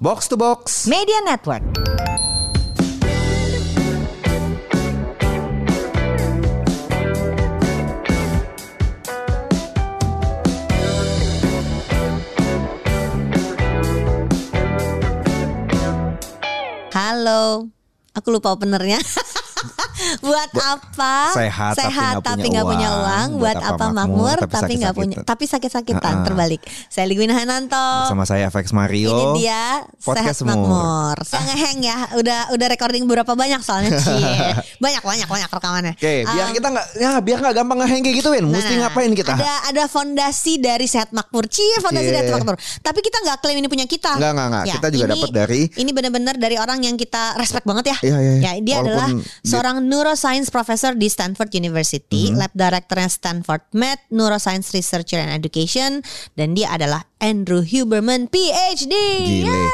Box to Box. Media Network. Halo, aku lupa openernya. buat apa? Sehat, tapi nggak punya punya uang. uang. Buat, apa makmur, tapi nggak punya, tapi sakit-sakitan. Ha-ha. Terbalik. Saya Ligwina Hananto. Sama saya FX Mario. Ini dia Podcast Sehat Makmur. Saya ngeheng ya, udah udah recording berapa banyak soalnya. Banyak banyak banyak rekamannya. Oke, biar Um, kita nggak ya biar nggak gampang ngeheng kayak gituin. nah, Mesti nah, ngapain kita? Ada ada fondasi dari Sehat Makmur. Cie, fondasi Cie. dari Sehat Makmur. Tapi kita nggak klaim ini punya kita. Nggak, nggak, nggak. Kita juga dapat dari- Ini benar-benar dari orang yang kita respect banget ya. Iya, iya, iya. Ya, dia Walaupun adalah dia- seorang neuroscience professor di Stanford University, Mhm. lab directornya Stanford Med, neuroscience researcher and education, dan dia adalah Andrew Huberman, PhD. Gile. Yeay.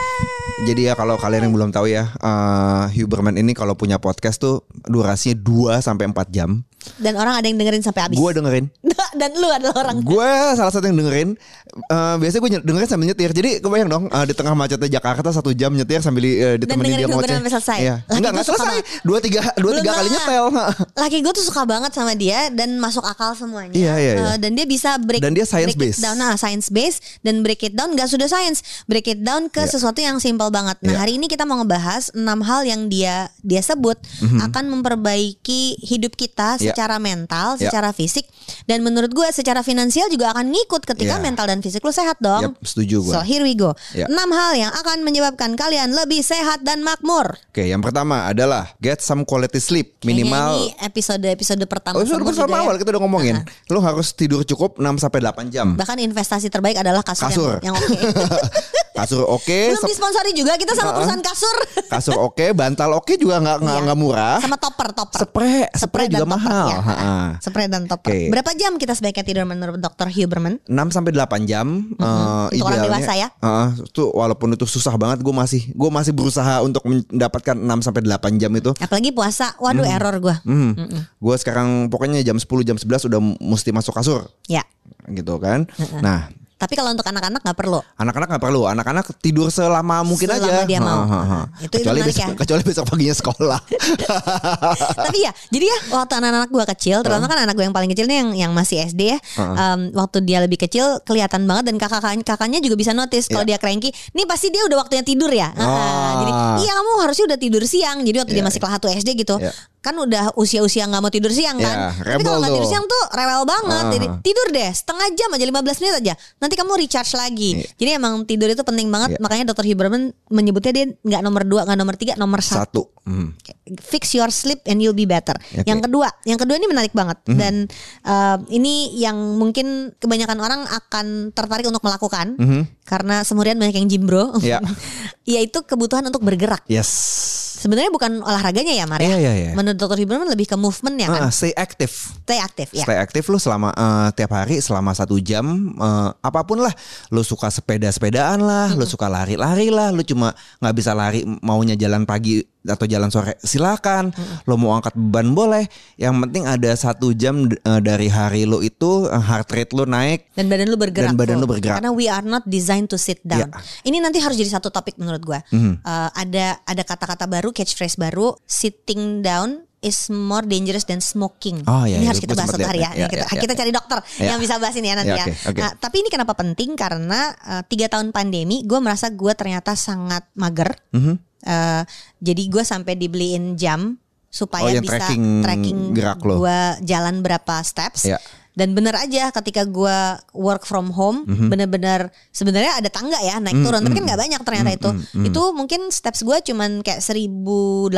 Jadi ya kalau kalian yang belum tahu ya, eh, Huberman ini kalau punya podcast tuh durasinya 2 sampai 4 jam. Dan orang ada yang dengerin sampai habis. Gue dengerin. dan lu adalah orang Gue salah satu yang dengerin. Eh, biasanya gue dengerin sambil nyetir. Jadi kebayang dong eh, di tengah macetnya Jakarta satu jam nyetir sambil eh, ditemenin dia ngoceh. sampai selesai. Iya. Laki Enggak enggak selesai. banget. Dua tiga dua Belum tiga kali nyetel. Laki gue tuh suka banget sama dia dan masuk akal semuanya. Iya, iya, iya. Eh, dan dia bisa break Dan dia science break based. it down, nah science based dan break it down gak sudah science, break it down ke Iya. sesuatu yang simpel banget. Nah Iya. hari ini kita mau ngebahas enam hal yang dia dia sebut akan memperbaiki hidup kita Iya. Secara mental, Iya. secara fisik dan menurut gue secara finansial juga akan ngikut ketika Iya. mental dan fisik lu sehat dong. Yap, setuju gue. So here we go. Iya. Enam hal yang akan menyebabkan kalian lebih sehat dan makmur. Oke, yang pertama adalah get some quality sleep minimal Kayaknya ini episode-episode pertama Oh, bersama juga ya. awal kita udah ngomongin. Lu harus tidur cukup 6 sampai 8 jam. Bahkan investasi terbaik adalah kasur, Kasur. yang, yang oke. Kasur oke, Belum sep- disponsori juga kita sama Uh-uh. perusahaan kasur. kasur oke, bantal oke juga nggak nggak Iya. nggak murah. Sama topper, topper. Spray, spray Spray juga topper, mahal. Ya. Ha-ha. Spray dan topper. Oke. Berapa jam kita sebaiknya tidur menurut Dr. Huberman? 6 sampai 8 jam eh, Untuk orang dewasa ya? Heeh, itu walaupun itu susah banget gue masih gue masih berusaha untuk mendapatkan 6 sampai 8 jam itu. Apalagi puasa. Waduh, error gua. Hmm. Gue sekarang pokoknya jam 10 jam 11 udah mesti masuk kasur Ya. gitu kan. Nah, Tapi kalau untuk anak-anak nggak perlu. Anak-anak nggak perlu, anak-anak tidur selama mungkin Selama aja. dia mau. Ha, ha, ha. Nah, itu- itu kecuali menarik besok, ya. kecuali besok paginya sekolah. Tapi ya, jadi ya waktu anak-anak gua kecil, terutama kan anak gue yang paling kecil nih yang yang masih SD ya. em, waktu dia lebih kecil kelihatan banget dan kakak kakaknya juga bisa notice kalau dia cranky, nih pasti dia udah waktunya tidur ya. Ah, Ah. Jadi iya kamu harusnya udah tidur siang. Jadi waktu dia Iya. masih kelas 1 SD gitu. Iya. Kan udah usia-usia nggak mau tidur siang kan. Iya, Tapi kalau nggak tidur siang tuh rewel banget. Ah. Jadi tidur deh setengah jam aja 15 menit aja. Nanti kamu recharge lagi. Iya. Jadi emang tidur itu penting banget. Iya. Makanya Dr. Huberman menyebutnya dia nggak nomor dua, nggak nomor tiga, nomor satu Satu. Hmm. fix your sleep and you'll be better. Oke. Yang kedua, yang kedua ini menarik banget dan uh, ini yang mungkin kebanyakan orang akan tertarik untuk melakukan karena semurian banyak yang jimbro. Iya. Yaitu kebutuhan untuk bergerak. Yes. Sebenarnya bukan olahraganya ya, Maria. Iya, iya, iya. Menurut Dr. Huberman lebih ke movement ya kan. Stay aktif. Stay aktif ya. Stay aktif lu selama eh, tiap hari selama satu jam eh, apa pun lah. Lu suka sepeda-sepedaan lah, lu suka lari-lari lah, lu cuma nggak bisa lari maunya jalan pagi atau jalan sore silakan. Lu mau angkat beban boleh. Yang penting ada satu jam eh, dari hari lu itu eh, heart rate lu naik. Dan badan lu bergerak. Dan badan lu bergerak. Karena we are not designed to sit down. Iya. Ini nanti harus jadi satu topik menurut gua. Mhm. Uh, ada ada kata-kata baru, catchphrase baru, sitting down is more dangerous than smoking. Oh, iya, ini iya, harus kita bahas satu hari ya. Ini Iya, kita, iya, kita iya. cari dokter Iya. yang bisa bahas ini ya nanti ya. oke, oke. Nah, tapi ini kenapa penting? Karena uh, tiga tahun pandemi, gue merasa gue ternyata sangat mager. Mhm. Uh, jadi gue sampai dibeliin jam supaya Oh, bisa tracking tracking gerak lo. gue jalan berapa steps. Iya. Dan bener aja ketika gue work from home, Mhm. bener-bener sebenarnya ada tangga ya naik turun, tapi kan nggak banyak ternyata itu. Itu mungkin steps gue cuman kayak 1.800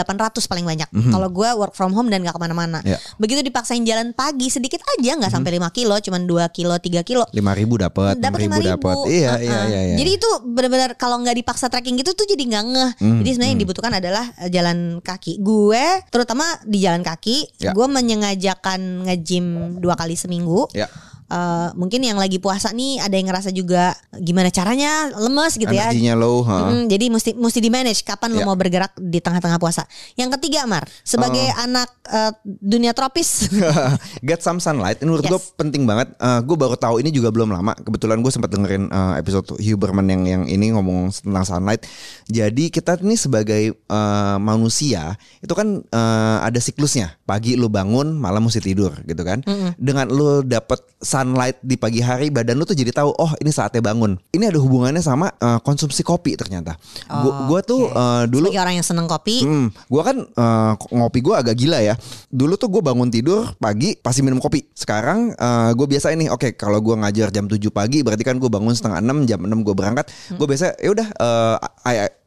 paling banyak. Kalau gue work from home dan nggak ke mana-mana. Mhm. Iya. Begitu dipaksain jalan pagi sedikit aja, nggak sampai 5 kilo, cuman 2 kilo, 3 kilo. lima ribu dapat, Dapat lima ribu, dapat. Iya, Uh-uh. iya, iya, iya. Jadi itu benar-benar kalau nggak dipaksa tracking gitu tuh jadi nggak ngeh. Hmm, Jadi sebenarnya yang dibutuhkan adalah eh, jalan kaki. Gue terutama di jalan kaki, Ya. gue menyengajakan nge-gym dua kali seminggu. Ya. Eh, mungkin yang lagi puasa nih ada yang ngerasa juga gimana caranya lemes gitu ya. Energinya low. ha. Mm, jadi mesti mesti di manage kapan lu Ya. mau bergerak di tengah-tengah puasa. Yang ketiga Mar, sebagai Oh. anak eh, dunia tropis. Get some sunlight. Ini menurut Yes. gue penting banget. gue baru tahu ini juga belum lama. Kebetulan gue sempat dengerin eh, episode Huberman yang yang ini ngomong tentang sunlight. Jadi kita ini sebagai eh, manusia itu kan eh, ada siklusnya. Pagi lu bangun, malam mesti tidur gitu kan. Dengan lu dapet sunlight di pagi hari, badan lu tuh jadi tahu oh ini saatnya bangun. Ini ada hubungannya sama eh, konsumsi kopi ternyata. Gu- Gua tuh eh, dulu sebagai orang yang seneng kopi. Hmm, gua kan eh, ngopi gua agak gila ya. Dulu tuh gue bangun tidur pagi pasti minum kopi. Sekarang eh, gue biasa ini, oke kalau gua ngajar jam 7 pagi berarti kan gue bangun setengah 6 jam 6 gue berangkat. Gue biasa ya udah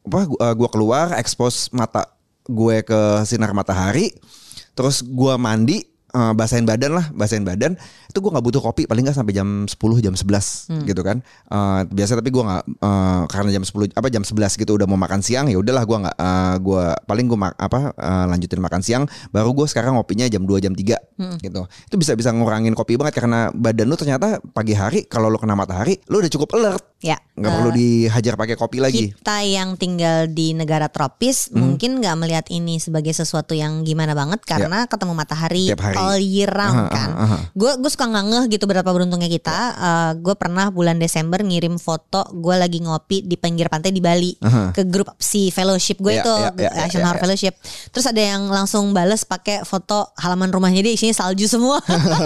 apa gua- gua keluar expose mata gue ke sinar matahari. Terus gua mandi eh, basahin badan lah, basahin badan. Itu gue nggak butuh kopi paling nggak sampai jam 10 jam 11 gitu kan. Eh, biasa tapi gue nggak eh, karena jam 10 apa jam 11 gitu udah mau makan siang ya udahlah gue nggak eh, gua paling gue apa eh, lanjutin makan siang baru gue sekarang ngopinya jam 2 jam 3 gitu. Itu bisa bisa ngurangin kopi banget karena badan lu ternyata pagi hari kalau lu kena matahari lu udah cukup alert. Ya. nggak eh, perlu dihajar pakai kopi lagi. kita yang tinggal di negara tropis Hmm. mungkin nggak melihat ini sebagai sesuatu yang gimana banget karena ketemu matahari Ya. Tiap hari. all year round Aha, kan. Gue gue suka nggak ngeh gitu berapa beruntungnya kita. gue pernah bulan Desember ngirim foto gue lagi ngopi di pinggir pantai di Bali Aha. ke grup si fellowship gue Ya, itu ya, ya, ya, Action ya, Hour ya. Fellowship. Terus ada yang langsung bales pakai foto halaman rumahnya dia isinya salju semua.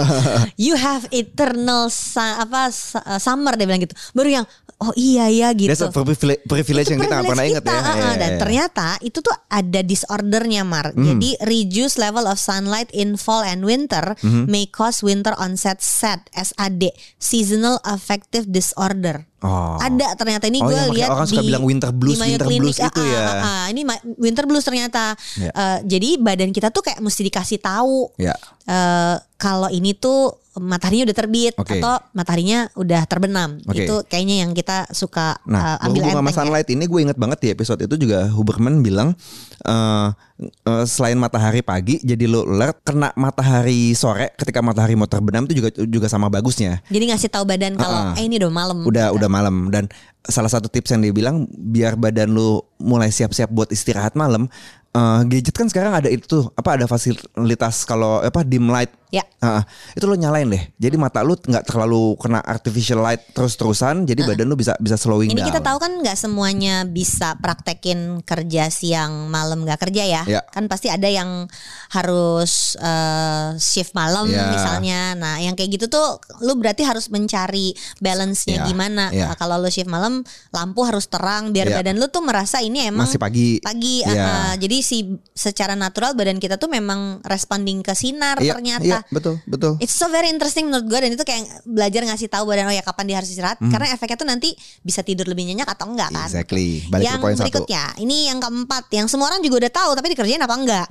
you have eternal apa summer dia bilang gitu. Baru yang oh iya ya gitu. That's a privilege, privilege yang kita nggak pernah ingat ya. Iya, Dan iya, iya. ternyata itu tuh ada disordernya Mar. Jadi reduce level of sunlight in fall and winter may cause winter onset SAD, SAD, seasonal affective disorder. Oh. Ada ternyata ini Oh, gue lihat orang suka di bilang winter blues, winter Clinic. blues itu Ah, ya. ah, ah. ini winter blues ternyata. Ya. Eh, jadi badan kita tuh kayak mesti dikasih tahu Ya. eh, kalau ini tuh mataharinya udah terbit Oke. atau mataharinya udah terbenam. Oke. Itu kayaknya yang kita suka Nah, eh, ambil berhubung sama enteng ya. sunlight ini gue inget banget di episode itu juga Huberman bilang eh eh, selain matahari pagi jadi lo alert kena matahari sore ketika matahari mau terbenam itu juga juga sama bagusnya. Jadi ngasih tahu badan kalau Ah, ah. eh ini udah malam. Udah udah malam dan salah satu tips yang dia bilang biar badan lu mulai siap-siap buat istirahat malam eh, gadget kan sekarang ada itu apa ada fasilitas kalau apa dim light Ya. Ah, itu lo nyalain deh. Jadi mata lu nggak terlalu kena artificial light terus-terusan. Jadi badan lu bisa bisa slowing Ini down. kita tahu kan nggak semuanya bisa praktekin kerja siang malam nggak kerja ya. Ya. Kan pasti ada yang harus eh, shift malam Ya. misalnya. Nah, yang kayak gitu tuh lu berarti harus mencari balance-nya Ya, gimana. ya. Nah, kalau lu shift malam, lampu harus terang biar Ya. badan lu tuh merasa ini emang Masih pagi. Pagi. Ya. ah, jadi si secara natural badan kita tuh memang responding ke sinar Iya, ternyata. Iya, betul, betul. It's so very interesting menurut gue dan itu kayak belajar ngasih tahu badan oh ya kapan dia harus istirahat karena efeknya tuh nanti bisa tidur lebih nyenyak atau enggak kan. Exactly. Balik yang ke poin satu. berikutnya, ini yang keempat yang semua orang juga udah tahu tapi dikerjain apa enggak?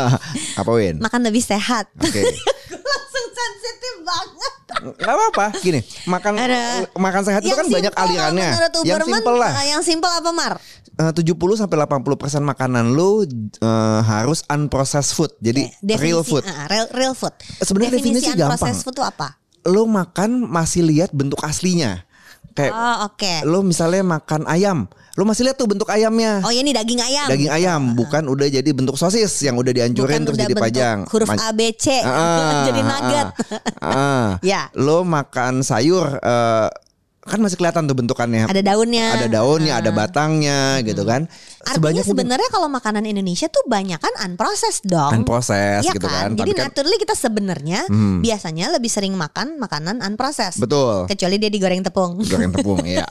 Apa Win? Makan lebih sehat. Oke. Gue langsung sensitif banget. Gak apa-apa. Gini, makan Ada- makan sehat itu kan banyak alirannya. Yang simple lah. eh, yang simple apa Mar? Eh, 70 sampai 80% makanan lu eh, harus unprocessed food. Jadi Definisi, real food. ah, real, real food. Sebenarnya definisi gampang. unprocessed food itu apa? Lu makan masih lihat bentuk aslinya. Kayak Oh oke. lu misalnya makan ayam, lu masih lihat tuh bentuk ayamnya. Oh ya ini daging ayam. Daging ayam bukan udah jadi bentuk sosis yang udah dihancurin Bukan terus udah jadi pajang. huruf A B C Ah, jadi nugget. ah, ah. Ya. Lo makan sayur eh, kan masih kelihatan tuh bentukannya. Ada daunnya. Ada daunnya, ada batangnya gitu kan. Artinya sebenarnya kalau makanan Indonesia tuh banyak kan unprocessed dong. unprocessed Iya gitu kan. Jadi Tapi kan naturally kita sebenarnya Hmm. biasanya lebih sering makan makanan unprocessed. betul. Kecuali dia digoreng tepung. Goreng tepung ya.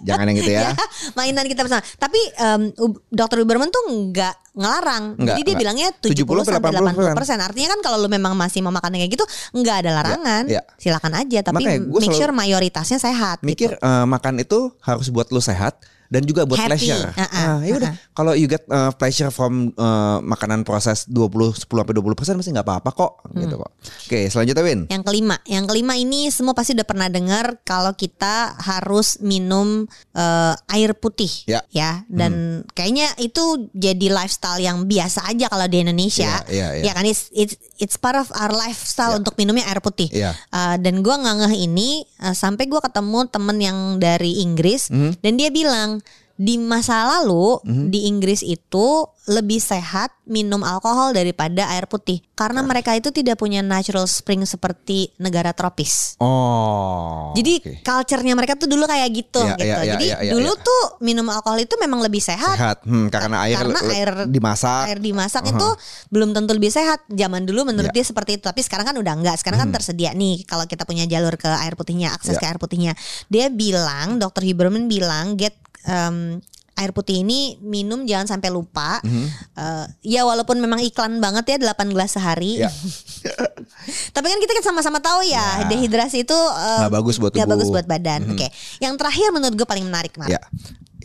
Jangan yang gitu ya. mainan kita bersama. Tapi em, U- Dr. Uberman tuh nggak ngelarang. Nggak, Jadi dia nggak. bilangnya 70 70 sampai 80 80%. persen. Artinya kan kalau lu memang masih mau makan kayak gitu, nggak ada larangan. iya. Silakan aja. Tapi Makanya make sure mayoritasnya sehat. Mikir gitu. eh, makan itu harus buat lu sehat. Dan juga buat Happy. pleasure. Uh-uh, Ah, ya udah. Kalau you get uh, pleasure from uh, makanan proses 20 10 sampai 20% pasti nggak apa-apa kok Hmm. gitu kok. Oke, selanjutnya Win. Yang kelima, yang kelima ini semua pasti udah pernah dengar kalau kita harus minum eh, air putih, Ya. Dan kayaknya itu jadi lifestyle yang biasa aja kalau di Indonesia, Iya, iya, iya. ya kan? It's, it's it's part of our lifestyle Ya. untuk minumnya air putih. Iya. Eh, dan gua nggak ngeh ini eh, sampai gua ketemu temen yang dari Inggris Hmm. dan dia bilang di masa lalu di Inggris itu lebih sehat minum alkohol daripada air putih karena mereka itu tidak punya natural spring seperti negara tropis. Oh. Jadi oke. culture-nya mereka tuh dulu kayak gitu Iya, gitu. iya, iya, Jadi iya, iya, dulu iya. tuh minum alkohol itu memang lebih sehat. sehat hmm, karena air Karena air dimasak. Air dimasak itu belum tentu lebih sehat. Zaman dulu menurut Iya. dia seperti itu, tapi sekarang kan udah enggak. Sekarang kan tersedia nih kalau kita punya jalur ke air putihnya, akses Iya. ke air putihnya. Dia bilang, Dr. Huberman bilang get um, air putih ini minum jangan sampai lupa. Mhm. Eh, ya walaupun memang iklan banget ya 8 gelas sehari. Ya. Tapi kan kita kan sama-sama tahu ya, Ya. dehidrasi itu eh, Nggak bagus buat tubuh. bagus buat badan. Oke. Yang terakhir menurut gue paling menarik, Mar. Ya.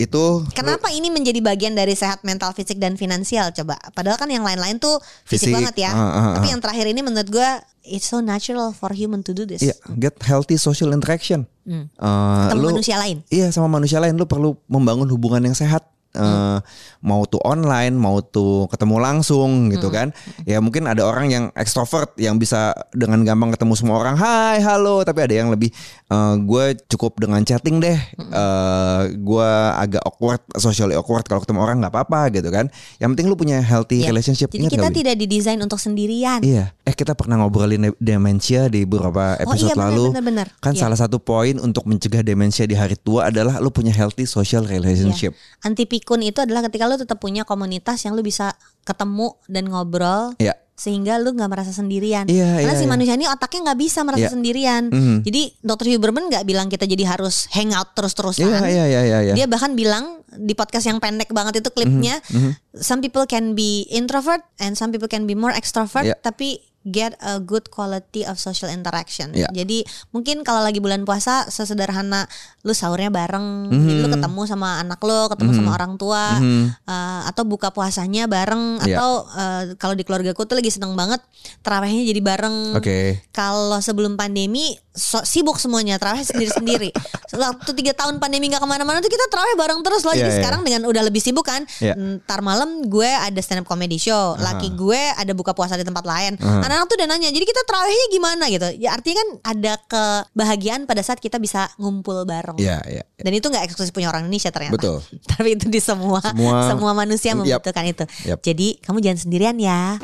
Itu Kenapa ini menjadi bagian dari sehat mental, fisik dan finansial coba? Padahal kan yang lain-lain tuh fisik, Fisik, banget ya. ah, ah, ah. Tapi yang terakhir ini menurut gue it's so natural for human to do this. Iya, get healthy social interaction. Hmm. Ketemu lu- manusia lain. Iya, sama manusia lain lu perlu membangun hubungan yang sehat. Eh, mau tuh online, mau tuh ketemu langsung gitu kan. Ya mungkin ada orang yang ekstrovert yang bisa dengan gampang ketemu semua orang, "Hai, halo." Tapi ada yang lebih eh, gue cukup dengan chatting deh. Eh, gue agak awkward, socially awkward kalau ketemu orang nggak apa-apa gitu kan. Yang penting lu punya healthy Iya. relationship. Jadi Ingat kita Wi? tidak didesain untuk sendirian. Iya, eh kita pernah ngobrolin de- demensia di beberapa Oh episode iya benar lalu. benar benar. Kan Iya. salah satu poin untuk mencegah demensia di hari tua adalah lu punya healthy social relationship. Anti pikun itu adalah ketika lu tetap punya komunitas yang lu bisa ketemu dan ngobrol Iya. sehingga lu nggak merasa sendirian. Iya, Karena iya, si iya. manusia ini otaknya nggak bisa merasa Iya. sendirian. Mhm. Jadi Dr. Huberman nggak bilang kita jadi harus hangout terus-terusan. Iya, iya, iya, iya, iya. Dia bahkan bilang di podcast yang pendek banget itu klipnya, Mhm, some people can be introvert and some people can be more extrovert, Iya. tapi get a good quality of social interaction. Iya. Jadi mungkin kalau lagi bulan puasa sesederhana lu sahurnya bareng, jadi lu ketemu sama anak lu, ketemu sama orang tua, Mhm. uh, atau buka puasanya bareng, Iya. atau uh, kalau di keluargaku tuh lagi seneng banget terawihnya jadi bareng. Oke. Kalau sebelum pandemi so- sibuk semuanya terawih sendiri-sendiri. Waktu tiga tahun pandemi nggak ke mana-mana tuh kita terawih bareng terus loh. Iya, Jadi iya. sekarang dengan udah lebih sibuk kan. Iya. Ntar malam gue ada stand up comedy show. Laki gue ada buka puasa di tempat lain. Anak-anak tuh udah nanya. Jadi kita terawihnya gimana gitu. Ya artinya kan ada kebahagiaan pada saat kita bisa ngumpul bareng. Iya, iya. Dan itu nggak eksklusif punya orang Indonesia ternyata. Betul. Tapi itu di semua Semua- semua manusia membutuhkan itu. Yap. Jadi kamu jangan sendirian ya.